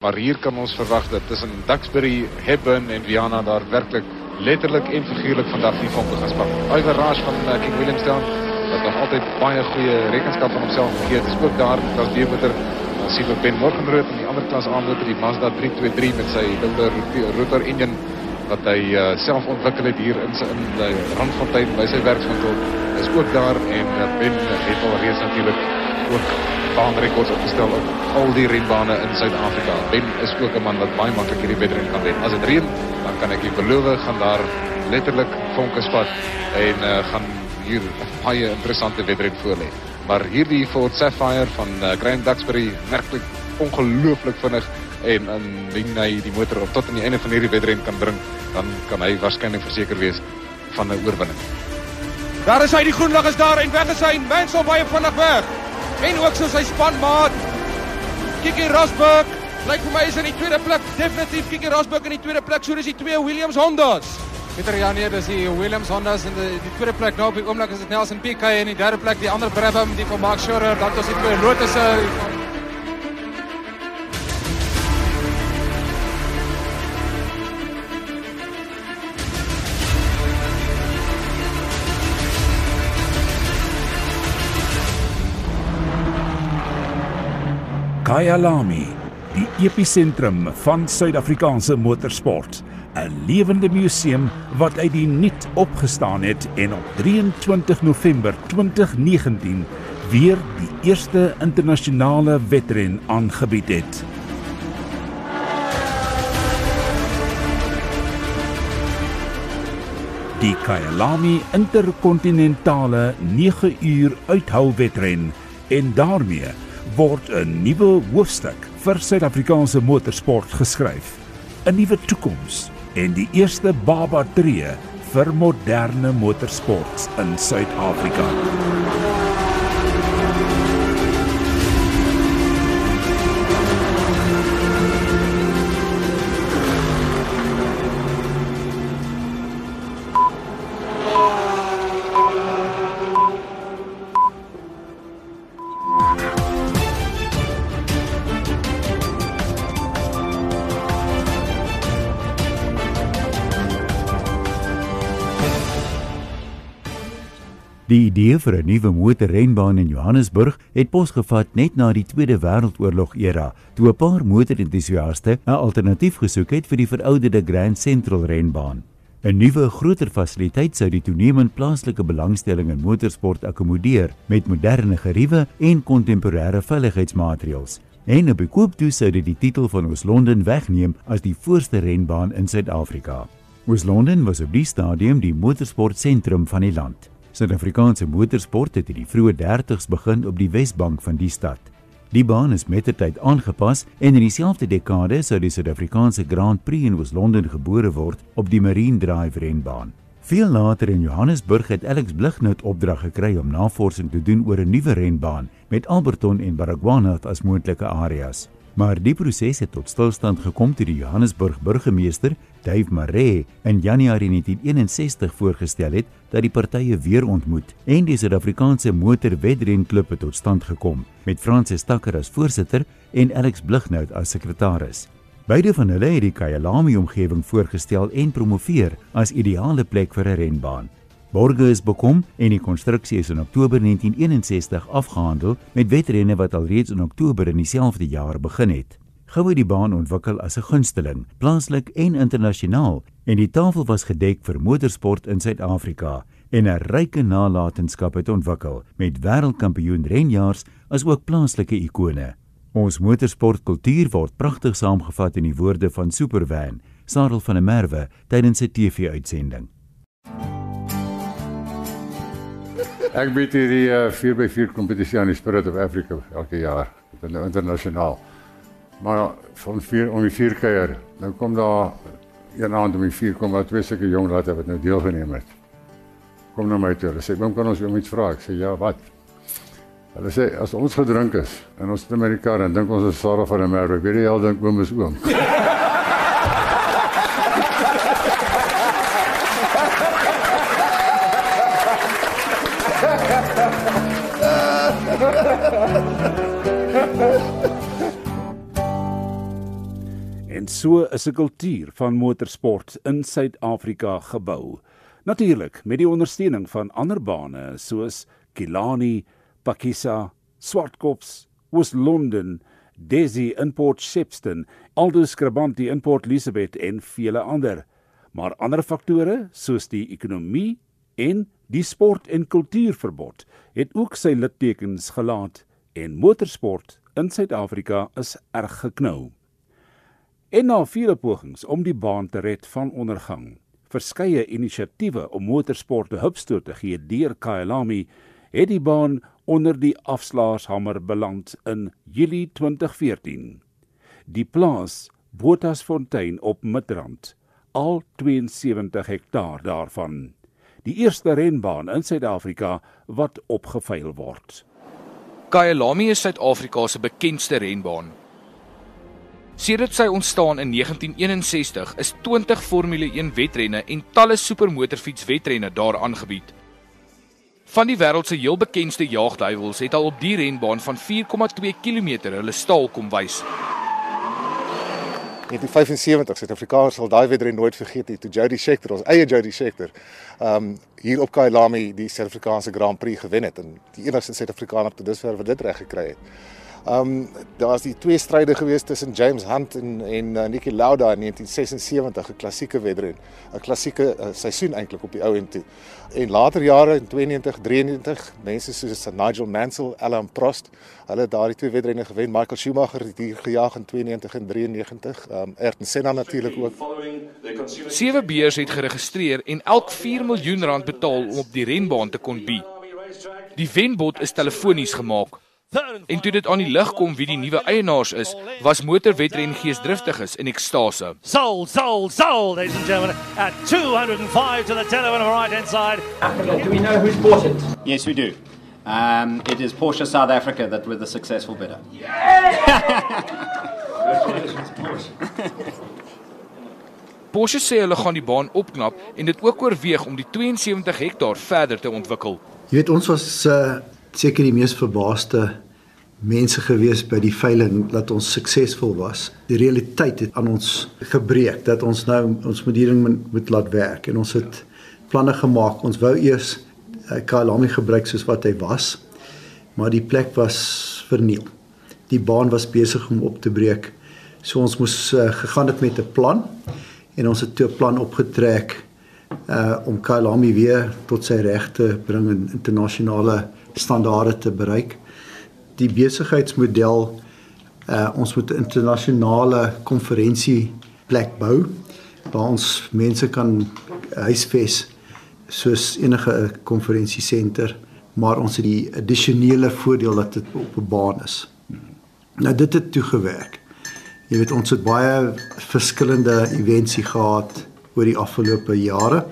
Maar hier kan ons verwag dat tussen Duxbury, Hebburn en Viana daar werklik letterlik en figuurlik vandag die vonke gaan span. Iver Rash van uh, King Williamstown wat nog altyd baie goeie rekenskap van homself gegee het, is ook daar met klas B-motor. Dan sien ons Ben Morgenrood in die ander klas A-motor, die Mazda 323 met sy wilde rotor engine wat hy uh, self ontwikkel het hier in in die Randfontein by sy werkswinkel. Is ook daar en uh, Ben het al reeds natuurlik ook baanrekords opgestel op al die renbane in Suid-Afrika. Ben is ook 'n man wat baie maklik hierdie wedren kan wen. As dit reën, dan kan ek u beloof gaan daar letterlik vonke spat en uh, gaan hier baie interessante wedren voorlê. Maar hierdie Ford Sapphire van uh, Grand Duxbury werklik ongelooflik vinnig en indien hy die motor op tot aan die einde van hierdie wedren kan bring, dan kan hy waarskynlik verseker wees van 'n oorwinning. Daar is hy, die groen lig is daar en weg is hy. Mansell baie vinnig weg en ook so sy spanmaat Kiki Rosberg lyk vir my is in die tweede plek. Definitief Kiki Rosberg in die tweede plek. So dis die twee Williams Hondas. Pieter ja nee dis die Williams Hondas in die, die tweede plek. Nou op die oomblik is dit Nelson en in die derde plek die ander Brabham die van Mark Schurer dan is die twee Lotus Kyalami, die episentrum van Suid-Afrikaanse motorsport, 'n lewende museum wat uit die niet opgestaan het en op 23 November 2019 weer die eerste internasionale wedren aangebied het. Die Kyalami Interkontinentale 9 uur uithouwedren en daarmee word 'n nuwe hoofstuk vir Suid-Afrikaanse motorsport geskryf. 'n Nuwe toekoms en die eerste baba tree vir moderne motorsport in Suid-Afrika. Die idee vir 'n nuwe motorrenbaan in Johannesburg het posgevat net na die Tweede Wêreldoorlog era, toe 'n paar motorentoesiaste 'n alternatief gesoek het vir die verouderde Grand Central renbaan. 'n Nuwe, groter fasiliteit sou die toenemend plaaslike belangstelling in motorsport akkommodeer met moderne geriewe en kontemporêre veiligheidsmaatreëls. En koop toe sou dit die titel van Oos-London wegneem as die voorste renbaan in Suid-Afrika. Oos-London was op die stadium die motorsportsentrum van die land. Suid-Afrikaanse motorsport het in die vroeë 30's begin op die Wesbank van die stad. Die baan is mettertyd aangepas en in dieselfde dekade sou die Suid-Afrikaanse Grand Prix in Oos-London gebore word op die Marine Drive renbaan. Veel later in Johannesburg het Alex Blighnout opdrag gekry om navorsing te doen oor 'n nuwe renbaan met Alberton en Baragwanath as moontlike areas. Maar die proses het tot stilstand gekom toe die Johannesburg burgemeester, Dave Maree, in Januarie 1961 voorgestel het dat die partye weer ontmoet en die Suid-Afrikaanse Motorwedrenklub tot stand gekom met Francis Takker as voorsitter en Alex Blighnout as sekretaris. Beide van hulle het die Kyalami omgewing voorgestel en promoveer as ideale plek vir 'n renbaan. Borge is bekom en die konstruksie is in Oktober 1961 afgehandel met wedrenne wat alreeds in Oktober in dieselfde jaar begin het. Gou het die baan ontwikkel as 'n gunsteling, plaaslik en internasionaal en die tafel was gedek vir motorsport in Suid-Afrika en 'n ryke nalatenskap het ontwikkel met wêreldkampioen renjaars as ook plaaslike ikone. Ons motorsportkultuur word pragtig saamgevat in die woorde van Supervan, Sarel van der Merwe tydens 'n TV-uitsending. Ek bied hierdie uh, 4x4 kompetisie aan die Spirit of Africa elke jaar. Dit is nou internasionaal. Maar van 4 om die 4 keer, nou kom daar een aand om die 4 kom wat twee sulke jong laat wat nou deelgeneem het. Kom na my toe. Hulle sê, "Oom, kan ons jou iets vra?" Ek sê, "Ja, wat?" Hulle sê, "As ons gedrink is en ons sit in die kar en dink ons is Sarah van der Merwe, weet jy al dink oom is oom." so is 'n kultuur van motorsport in Suid-Afrika gebou. Natuurlik met die ondersteuning van ander bane soos Kilani, Pakisa, Swartkops, West London, Desi in Port Shepstone, Aldous Skrabanti in Port Elizabeth en vele ander. Maar ander faktore soos die ekonomie en die sport en kultuurverbod het ook sy littekens gelaat en motorsport in Suid-Afrika is erg geknou. En na vele pogings om die baan te red van ondergang, verskeie inisiatiewe om motorsport 'n hupstoot te gee deur Kyalami, het die baan onder die afslaershamer beland in Julie 2014. Die plaas Botasfontein op Midrand, al 72 hektaar daarvan. Die eerste renbaan in Suid-Afrika wat opgeveil word. Kyalami is Suid-Afrika se bekendste renbaan. Sedert sy ontstaan in 1961 is 20 Formule 1 wedrenne en talle supermotorfietswedrenne daar aangebied. Van die wêreld se heel bekendste jaagduiwels het al op die renbaan van 4,2 km hulle staal kom wys. 1975 Suid-Afrikaners sal daai wedren nooit vergeet nie toe Jody Scheckter ons eie Jody Scheckter um hier op Kyalami die Suid-Afrikaanse Grand Prix gewen het en die enigste Suid-Afrikaner tot dusver wat dit reg gekry het. Um daar's die twee stryde gewees tussen James Hunt en en uh, Niki Lauda in 1976, 'n klassieke wedren, 'n klassieke uh, seisoen eintlik op die ou en toe. En later jare in 92, 93, mense soos Nigel Mansell, Alain Prost, hulle het daardie twee wedrenne gewen. Michael Schumacher het hier gejaag in 92 en 93. Um Ayrton Senna natuurlik ook. Sewe beers het geregistreer en elk 4 miljoen rand betaal om op die renbaan te kon bi. Die wenbod is telefonies gemaak. En toe dit aan die lig kom wie die nuwe eienaars is, was motorwedren geesdriftig is in ekstase. Sold, sold, sold, ladies and gentlemen, at 205 to the telephone on the right hand side. Africa, do we know who's bought it? Yes, we do. Um, it is Porsche South Africa that were the successful bidder. Porsche sê hulle gaan die baan opknap en dit ook oorweeg om die 72 hektaar verder te ontwikkel. Jy weet ons was uh, seker die mees verbaasde mense gewees by die veiling dat ons suksesvol was. Die realiteit het aan ons gebreek dat ons nou ons modering moet laat werk en ons het planne gemaak. Ons wou eers uh, Kyalami gebruik soos wat hy was, maar die plek was verniel. Die baan was besig om op te breek. So ons moes uh, gegaan het met 'n plan en ons het toe 'n plan opgetrek uh om Kyalami weer tot sy regte bring en internasionale standaarde te bereik. Die besigheidsmodel uh ons moet 'n internasionale konferensie plek bou waar ons mense kan huisves soos enige konferensiesenter, maar ons het die addisionele voordeel dat dit op 'n baan is. Nou dit het toe gewerk. Jy weet ons het baie verskillende evensie gehad oor die afgelope jare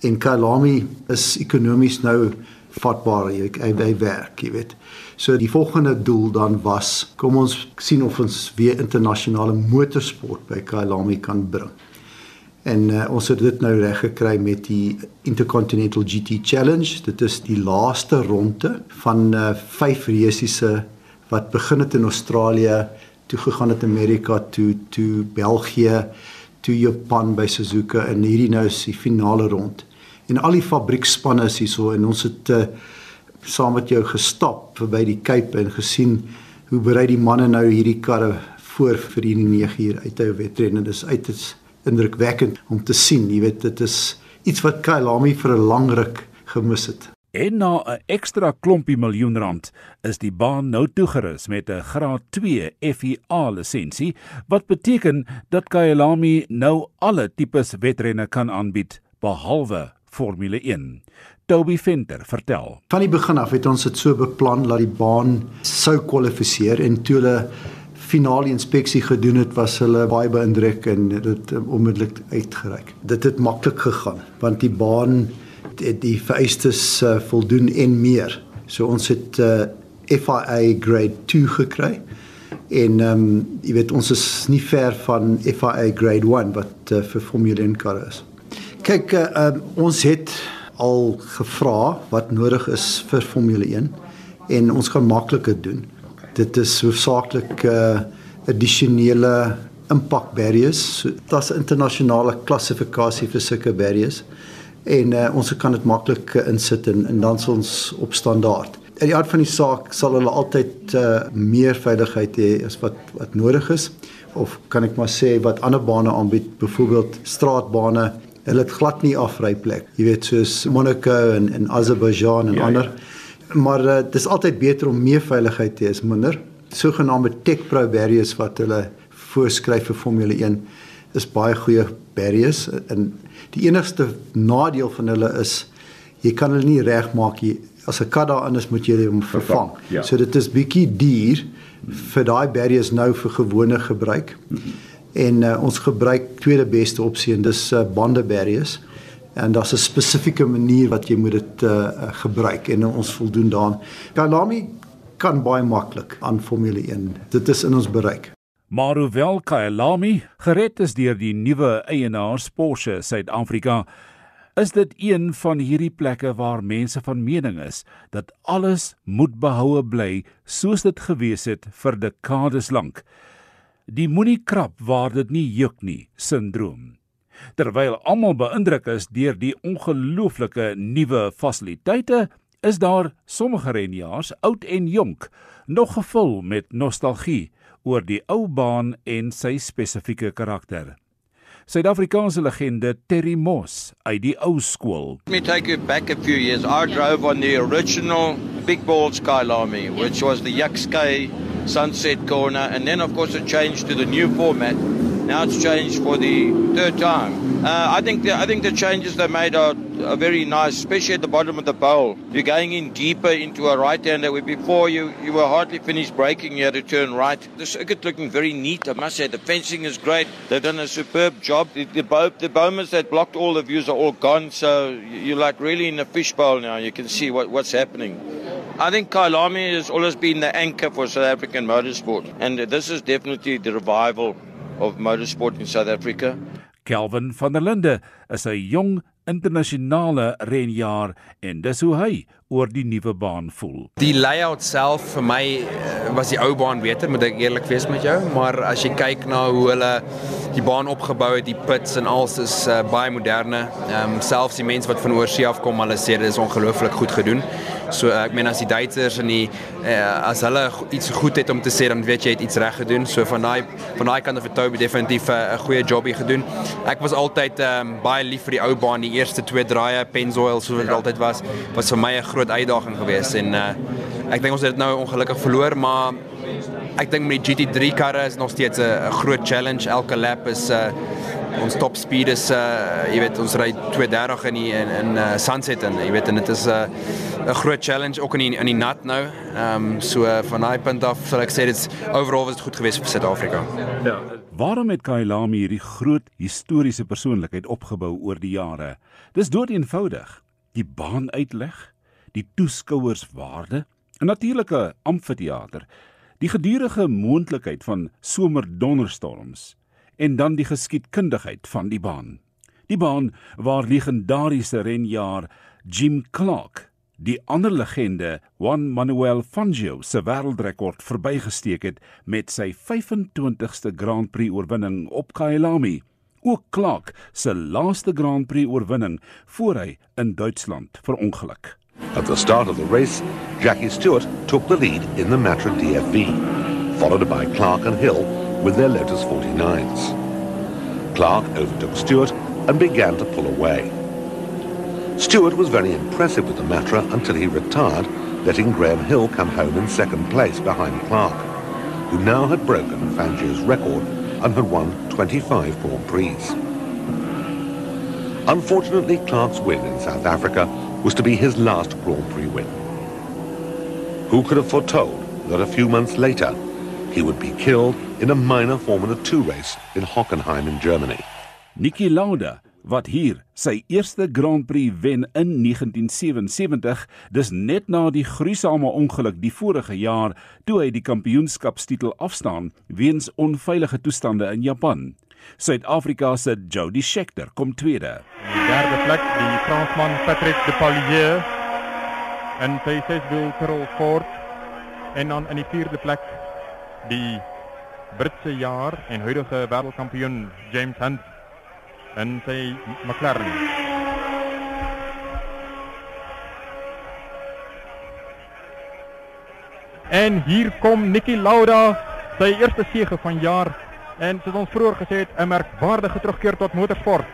en Kalami is ekonomies nou vatbaar jy hy, hy werk jy weet. So die volgende doel dan was kom ons sien of ons weer internasionale motorsport by Kalami kan bring. En uh, ons het dit nou reg gekry met die Intercontinental GT Challenge. Dit is die laaste ronde van uh, vyf resiese wat begin het in Australië toe gegaan het Amerika toe toe België toe Japan by Suzuka en hierdie nou is die finale rond. En al die fabriekspanne is hierso en ons het uh, saam met jou gestap by die Cape en gesien hoe berei die manne nou hierdie karre voor vir die 9 uur uithou wedren en dis uit is indrukwekkend om te sien. Jy weet dit is iets wat Kyalami vir 'n lang ruk gemis het. En na 'n ekstra klompie miljoen rand is die baan nou toegerus met 'n graad 2 FIA lisensie wat beteken dat Kyalami nou alle tipes wedrenne kan aanbied behalwe Formule 1. Toby Venter vertel. Van die begin af het ons dit so beplan dat die baan sou kwalifiseer en toe hulle finale inspeksie gedoen het was hulle baie beïndruk en dit onmiddellik uitgereik. Dit het maklik gegaan want die baan het die vereistes uh, voldoen en meer. So ons het uh, FIA grade 2 gekry. En ehm um, jy weet ons is nie ver van FIA grade 1 wat uh, vir Formule 1 karre is. Kyk, uh, um, ons het al gevra wat nodig is vir Formule 1 en ons gaan makliker doen. Dit is hoofsaaklik uh, addisionele impact barriers. So, Daar's 'n internasionale klassifikasie vir sulke barriers en uh, ons kan dit maklik insit en, en dan ons op standaard. In die aard van die saak sal hulle altyd uh, meer veiligheid hê as wat wat nodig is of kan ek maar sê wat ander bane aanbied, byvoorbeeld straatbane Hulle het glad nie afryplek. Jy weet soos Monaco en en Azerbaijan en ja, ander. Ja. Maar uh, dit is altyd beter om meer veiligheid te hê as minder. Sogenaamde Tech Pro barriers wat hulle voorskryf vir Formule 1 is baie goeie barriers en die enigste nadeel van hulle is jy kan hulle nie regmaak nie. As 'n kat daarin is, moet jy hom vervang. Ja. So dit is bietjie duur vir daai barriers nou vir gewone gebruik. Mm -hmm en uh, ons gebruik tweede beste opsie en dis uh, bande barriers en daar's 'n spesifieke manier wat jy moet dit uh, gebruik en ons voldoen daaraan. Kalami kan baie maklik aan Formule 1. Dit is in ons bereik. Maar hoewel Kyalami gered is deur die nuwe eienaars Porsche Suid-Afrika, is dit een van hierdie plekke waar mense van mening is dat alles moet behoue bly soos dit gewees het vir dekades lank die moenie krap waar dit nie juk nie sindroom. Terwyl almal beïndruk is deur die ongelooflike nuwe fasiliteite, is daar sommige renjaars, oud en jonk, nog gevul met nostalgie oor die ou baan en sy spesifieke karakter. Suid-Afrikaanse legende Terry Moss uit die ou skool. Let me take you back a few years. I drove on the original Big Ball Skylami, which was the Yuxkay Sunset Corner, and then of course it changed to the new format. Now it's changed for the third time. Uh, I think the, I think the changes they made are, are very nice, especially at the bottom of the bowl. You're going in deeper into a right-hander where before you, you were hardly finished braking, you had to turn right. The circuit looking very neat, I must say. The fencing is great. They've done a superb job. The, the, bow, the bowmans that blocked all the views are all gone, so you're like really in a fishbowl now. You can see what, what's happening. I think Kailami has always been the anchor for South African motorsport, and this is definitely the revival of motorsport in South Africa. Kelvin van der Linde is 'n jong internasionale renjaer en dis hoe hy oor die nuwe baan voel. Die layout self vir my eh, was die ou baan beter, moet ek eerlik wees met jou, maar as jy kyk na hoe hulle die baan opgebou het, die pits en alles is uh, baie moderne. Ehm um, selfs die mense wat van oorsee af kom, hulle sê dit is ongelooflik goed gedoen. So uh, ek meen as die Duitsers en die uh, as hulle iets goed het om te sê, dan weet jy het iets reg gedoen. So van daai van daai kant af het Toby definitief 'n uh, goeie jobie gedoen. Ek was altyd um, baie lief vir die ou baan, die eerste twee draaie Pennzoil soos dit ja. altyd was, was vir my 'n groot uitdaging geweest en uh, ek dink ons het dit nou ongelukkig verloor, maar ek dink met die GT3 karre is nog steeds 'n groot challenge. Elke lap is uh, ons top speed is uh, jy weet ons ry 230 in die, in, in uh, sunset en jy weet en dit is 'n uh, 'n groot challenge ook in die, in die nat nou. Ehm um, so uh, van daai punt af sal ek sê dit's overall was dit goed geweest vir Suid-Afrika. Ja. Waarom het Kailami hierdie groot historiese persoonlikheid opgebou oor die jare? Dis dood eenvoudig. Die baan uitleg, die toeskouerswaarde, 'n natuurlike amfitheater, die gedurende moontlikheid van somerdonderstorms en dan die geskiedkundigheid van die baan. Die baan waar legendariese renjaer Jim Clark die ander legende Juan Manuel Fangio se wêreldrekord verbygesteek het met sy 25ste Grand Prix oorwinning op Kyalami. Ook Clark se laaste Grand Prix oorwinning voor hy in Duitsland verongeluk. At the start of the race, Jackie Stewart took the lead in the Matra DFB, followed by Clark and Hill with their Lotus 49s. Clark overtook Stewart and began to pull away. Stewart was very impressive with the Matra until he retired, letting Graham Hill come home in second place behind Clark, who now had broken Fangio's record and had won 25 Grand Prix. Unfortunately, Clark's win in South Africa was to be his last Grand Prix win. Who could have foretold that a few months later he would be killed in a minor Formula 2 race in Hockenheim in Germany? Niki Lauda wat hier sy eerste Grand Prix wen in 1977, dis net na die gruisame ongeluk die vorige jaar toe hy die kampioenskapstitel afstaan weens onveilige toestande in Japan. Suid-Afrika se Jody Scheckter kom tweede. Die derde plek die Fransman Patrick de Palier en sy seswiel Carol Ford en dan in die vierde plek die Britse jaar en huidige wêreldkampioen James Hunt in sy McLaren. En hier kom Nicky Lauda, sy eerste sege van jaar en soos ons vroeër gesê het, 'n merkwaardige terugkeer tot motorsport.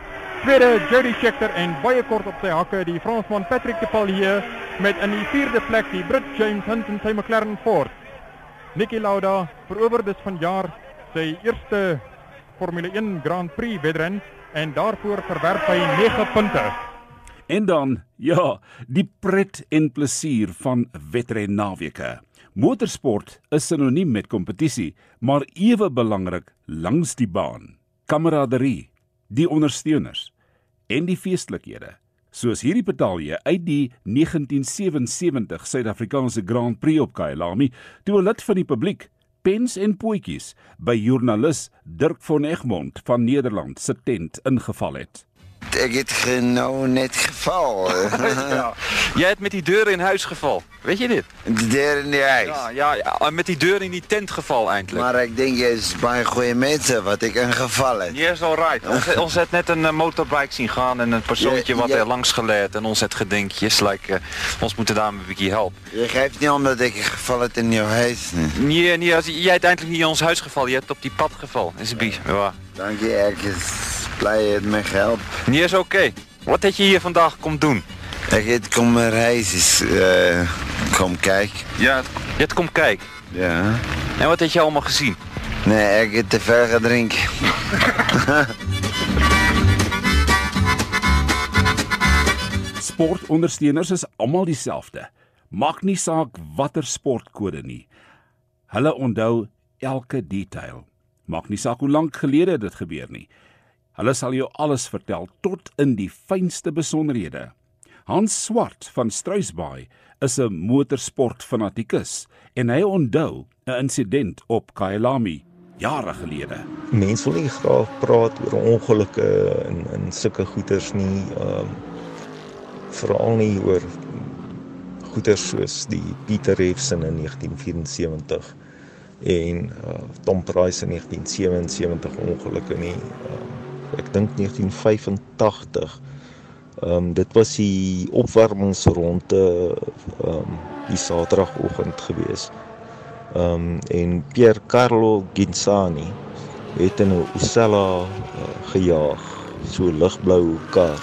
Tweede Jody Scheckter en baie kort op sy hakke die Fransman Patrick Depailler met in die vierde plek die Brit James Hunt in sy McLaren Ford. Nicky Lauda verower dus vanjaar sy eerste Formule 1 Grand Prix wedren en daarvoor verwerf hy 9 punte. En dan, ja, die pret en plesier van wedren naweke. Motorsport is sinoniem met kompetisie, maar ewe belangrik langs die baan. Kameraderie, die ondersteuners en die feestelikhede. Soos hierdie betalje uit die 1977 Suid-Afrikaanse Grand Prix op Kyalami, toe 'n lid van die publiek pens en pootjies by joernalis Dirk von Egmond van Nederland se tent ingeval het. Ek het nou net geval. ja. Jy het met die deur in huis geval. Weet jy dit? Die deur in die huis. Ja, ja, ja, met die deur in die tent geval eintlik. Maar ek dink jy is baie goeie mense wat ek ingeval het. Nee, is al right. Ons het, ons het net 'n motorbike sien gaan en 'n persoontjie wat er langs gelê het en ons het gedink, jy's like uh, ons moet daar 'n bietjie help. Jy geef nie omdat ek geval het in jou huis nie. Nee, nee, as jy het eintlik nie in ons huis geval, jy het op die pad geval. Dis 'n bietjie. Ja. Dankie, ek is bly het my gehelp. Nee, is oké. Okay. Wat het jy hier vandag kom doen? Ek het kom reis is uh kom kyk. Ja, jy het kom kyk. Ja. En wat het jy almal gesien? Nee, ek het te veel gedrink. Sportondersteuners is almal dieselfde. Maak nie saak watter sportkode nie. Hulle onthou elke detail. Maak nie saak hoe lank gelede dit gebeur nie. Hulle sal jou alles vertel tot in die fynste besonderhede. Hans Swart van Struisbaai is 'n motorsportfanatikus en hy onthou 'n insident op Kyalami jare gelede. Mense wil nie graag praat oor ongelukke en en sulke goeters nie. Ehm um, veral nie oor goeters soos die Pieter Refsen in 1974 en uh, Tom Price in 1977 ongelukke nie. Uh, ek dink 1985 Ehm um, dit was die opwarmingsronde ehm um, die Saterdagoggend gewees. Ehm um, en Pier Carlo Ginzani het in 'n Usella uh, gejaag, so ligblou kar.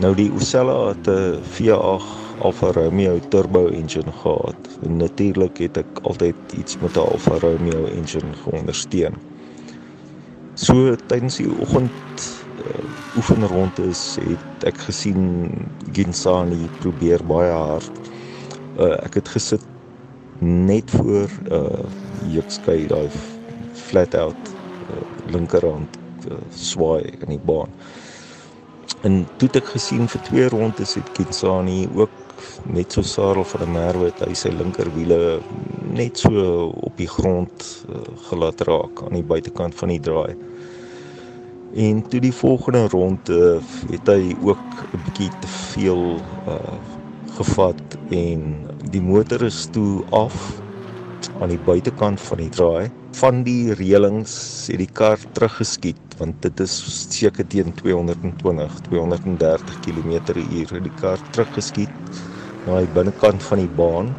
Nou die Usella het 'n V8 Alfa Romeo turbo engine gehad. En natuurlik het ek altyd iets met 'n Alfa Romeo engine geondersteun. So tydens die oggend uh, oefen rond is, het ek gesien Ginsani probeer baie hard. Uh, ek het gesit net voor uh Jukskei daai flat out uh, linkerhand swaai in die baan. En toe het ek gesien vir twee rondes het Ginsani ook net so Sarel van der Merwe het hy sy linkerwiele net so op die grond uh, gelaat raak aan die buitekant van die draai. En toe die volgende ronde het hy ook 'n bietjie te veel uh gevat en die motor is toe af aan die buitekant van die draai. Van die reëlings het die kar teruggeskiet want dit is seker teen 220, 230 km/h het die kar teruggeskiet na die binnekant van die baan.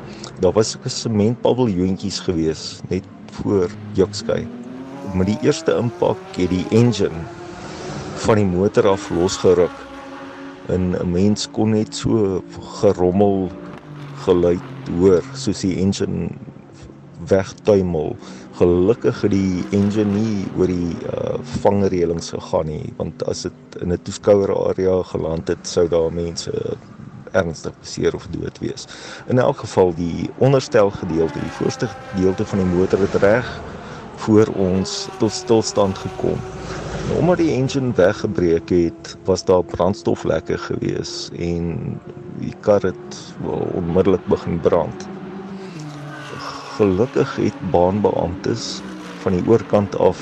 Daar was 'n sementpaviljoentjies gewees net voor Jukskei. Met die eerste impak het die engine van die motor af losgeruk. En 'n mens kon net so gerommel geluid hoor soos die engine wegtuimel. Gelukkig het die engine nie oor die uh, vangreëlings gegaan nie, want as dit in 'n toeskouerarea geland het, sou daar mense ernstig beseer of dood wees. In elk geval die onderstel gedeelte, die voorste gedeelte van die motor het reg voor ons tot stilstand gekom. Nou, omdat die engine weggebreek het, was daar brandstoflekke gewees en die kar het onmiddellik begin brand. Gelukkig het baanbeamptes van die oorkant af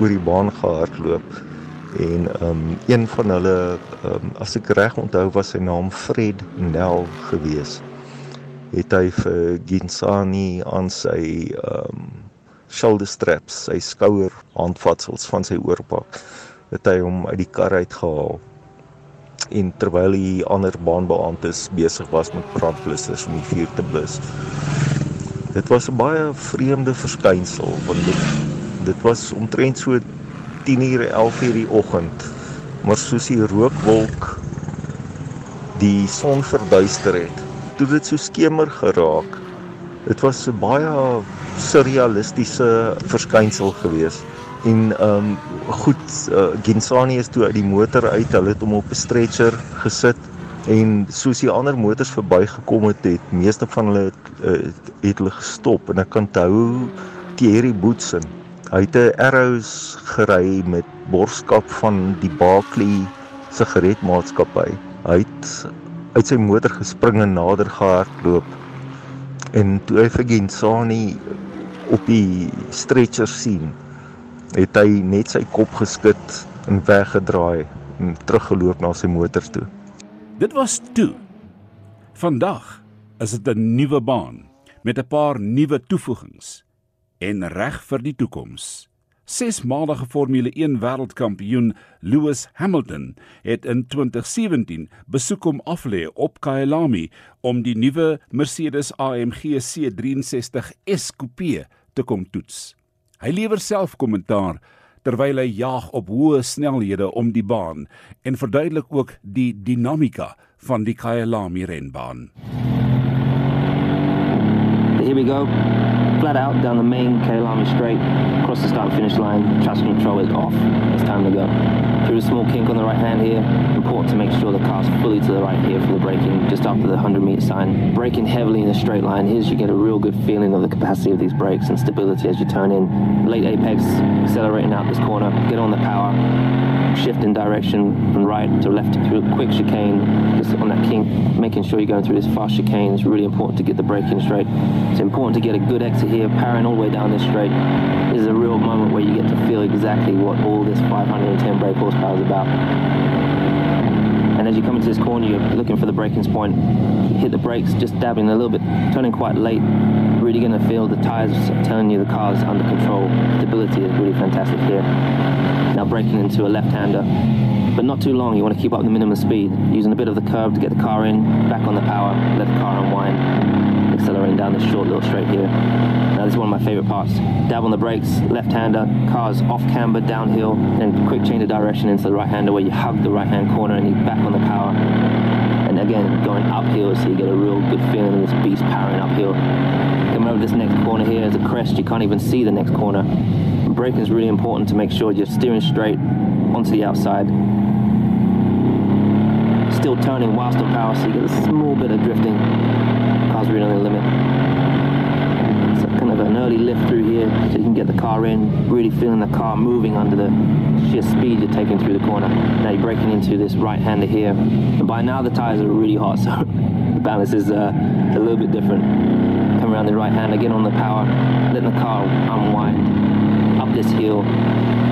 oor die baan gehardloop en um een van hulle um as ek reg onthou was sy naam Fred Nel gewees. Het hy vir Ginsani aan sy um shoulder straps, sy skouer handvatsels van sy oorpak, het hy hom uit die kar uitgehaal. En terwyl die ander baanbeamptes besig was met brandblussers om die vuur te blus. Dit was 'n baie vreemde verskynsel want dit dit was omtrent so 10:00 11:00 die oggend maar soos die rookwolk die son verduister het toe dit so skemer geraak dit was 'n baie surrealistiese verskynsel gewees en ehm um, goed uh, Gensani is toe uit die motor uit hulle het hom op 'n stretcher gesit en soos die ander motors verbygekom het het meeste van hulle het, uh, het hulle gestop en ek kan onthou Thierry Boetsen Hy het 'n Arrows gery met borskap van die Barkley sigaretmaatskappy. Hy het uit sy motor gespring en nader gehardloop. En toe hy vir Gensani op die stretcher sien, het hy net sy kop geskud en weggedraai en teruggeloop na sy motor toe. Dit was toe. Vandag is dit 'n nuwe baan met 'n paar nuwe toevoegings en reg vir die toekoms. Sesmalige Formule 1 wêreldkampioen Lewis Hamilton het in 2017 besoek om aflê op Kyalami om die nuwe Mercedes AMG C63 S Coupe te kom toets. Hy lewer self kommentaar terwyl hy jaag op hoë snelhede om die baan en verduidelik ook die dinamika van die Kyalami renbaan. Here we go. Flat out down the main Kailami straight, across the start finish line, traction control is off. It's time to go. Through a small kink on the right hand here, important to make sure the car's fully to the right here for the braking, just after the 100 meter sign. Braking heavily in a straight line, here's you get a real good feeling of the capacity of these brakes and stability as you turn in. Late apex, accelerating out this corner, get on the power, shift in direction from right to left through a quick chicane, just on that kink, making sure you're going through this fast chicane is really important to get the braking straight. It's important to get a good exit here, powering all the way down this straight. Is a real moment where you get to feel exactly what all this 510 brake horsepower is about. And as you come into this corner, you're looking for the braking point. Hit the brakes, just dabbing a little bit, turning quite late. Really going to feel the tires telling you the car's under control. Stability is really fantastic here. Now braking into a left-hander, but not too long. You want to keep up the minimum speed, using a bit of the curve to get the car in, back on the power, let the car unwind accelerating down this short little straight here. Now this is one of my favorite parts. Dab on the brakes, left-hander, car's off camber, downhill, then quick change of direction into the right-hander where you hug the right-hand corner and you back on the power. And again, going uphill so you get a real good feeling of this beast powering uphill. Coming over this next corner here is a crest, you can't even see the next corner. Braking is really important to make sure you're steering straight onto the outside. Still turning whilst on power so you get a small bit of drifting really on the limit. So kind of an early lift through here so you can get the car in, really feeling the car moving under the sheer speed you're taking through the corner. Now you're breaking into this right-hander here. And by now the tyres are really hot, so the balance is uh, a little bit different. Come around the right hand, again on the power, letting the car unwind up this hill,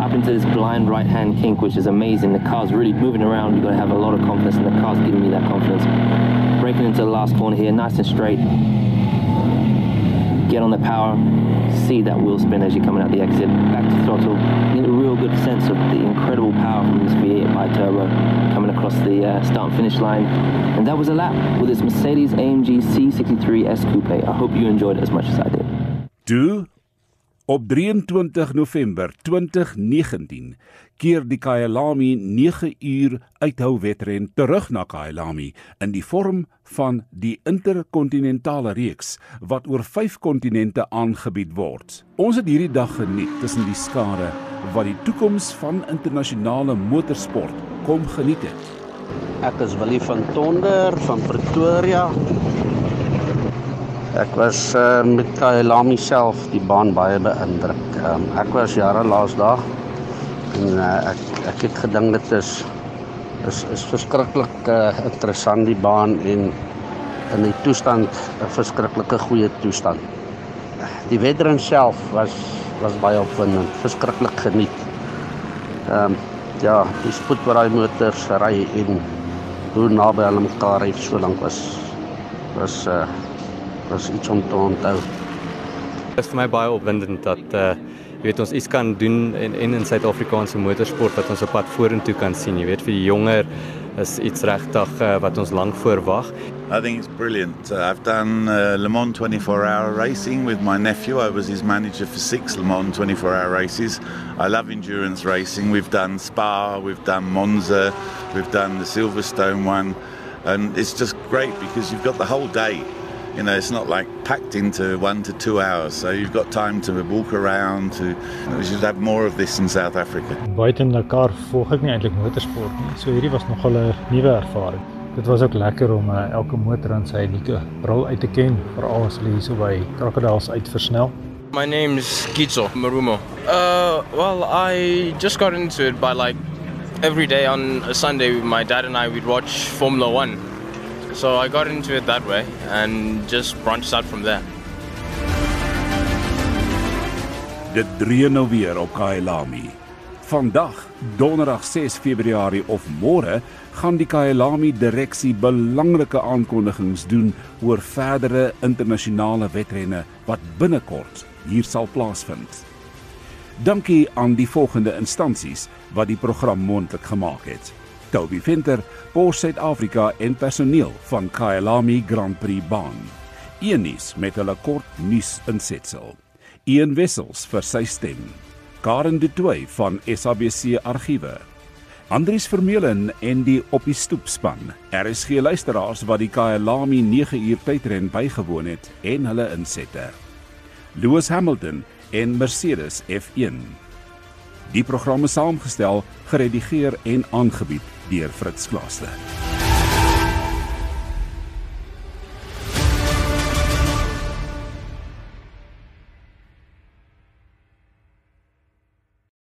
up into this blind right hand kink, which is amazing. The car's really moving around. You've got to have a lot of confidence, and the car's giving me that confidence. Breaking into the last corner here, nice and straight. Get on the power, see that wheel spin as you're coming out the exit, back to throttle. Get a real good sense of the incredible power from this V8 bi-turbo coming across the uh, start and finish line. And that was a lap with this Mercedes AMG C63S Coupe. I hope you enjoyed it as much as I did. Do Op 23 November 2019 keer die Kyalami 9 uur uithou wedren terug na Kyalami in die vorm van die interkontinentale reeks wat oor 5 kontinente aangebied word. Ons het hierdie dag geniet tussen die skare wat die toekoms van internasionale motorsport kom geniet het. Ek is Willie van Tonder van Pretoria Ek was uh, met Kailami self die baan baie beïndruk. Um, ek was jare laas daar en uh, ek ek het gedink dit is is is verskriklik uh, interessant die baan en in die toestand 'n verskriklike goeie toestand. Die wedren self was was baie opwindend, verskriklik geniet. Ehm um, ja, die spoed wat daai motors ry en hoe naby hulle mekaar ry so lank was was uh was iets om te onthou. Dit is vir my baie opwindend dat uh jy weet ons iets kan doen en en in Suid-Afrikaanse motorsport wat ons op pad vorentoe kan sien. Jy weet vir die jonger is iets regtig uh, wat ons lank voorwag. I think it's brilliant. Uh, I've done uh, Le Mans 24 hour racing with my nephew. I was his manager for six Le Mans 24 hour races. I love endurance racing. We've done Spa, we've done Monza, we've done the Silverstone one. And it's just great because you've got the whole day. You know, it's not like packed into one to two hours. So you've got time to walk around. To, we should have more of this in South Africa. Buiten Dakar volg ek nie eintlik motorsport nie. So hierdie was nogal 'n nuwe ervaring. Dit was ook lekker om uh, elke motor aan sy unieke rol uit te ken, veral as hulle hierso by Crocodiles uitversnel. My name is Kitso Marumo. Uh, well, I just got into it by like every day on a Sunday. My dad and I would watch Formula One, so I got into it that way and just branched out from there. Dit dreun nou weer op Kailami. Vandag, Donderdag 6 Februarie of môre, gaan die Kailami direksie belangrike aankondigings doen oor verdere internasionale wedrenne wat binnekort hier sal plaasvind. Dankie aan die volgende instansies wat die program moontlik gemaak het. Toby Venter, Porsche Suid-Afrika en personeel van Kailami Grand Prix baan. Enies met hulle kort nuus insetsel. Ian Wessels vir sy stem. Karen de Tooy van SABC Argiewe. Andries Vermeulen en die op die stoep span. RSG luisteraars wat die Kaelami 9 uur tydren bygewoon het en hulle insette. Lewis Hamilton en Mercedes F1. Die programme saamgestel, geredigeer en aangebied deur Fritz Klaaste.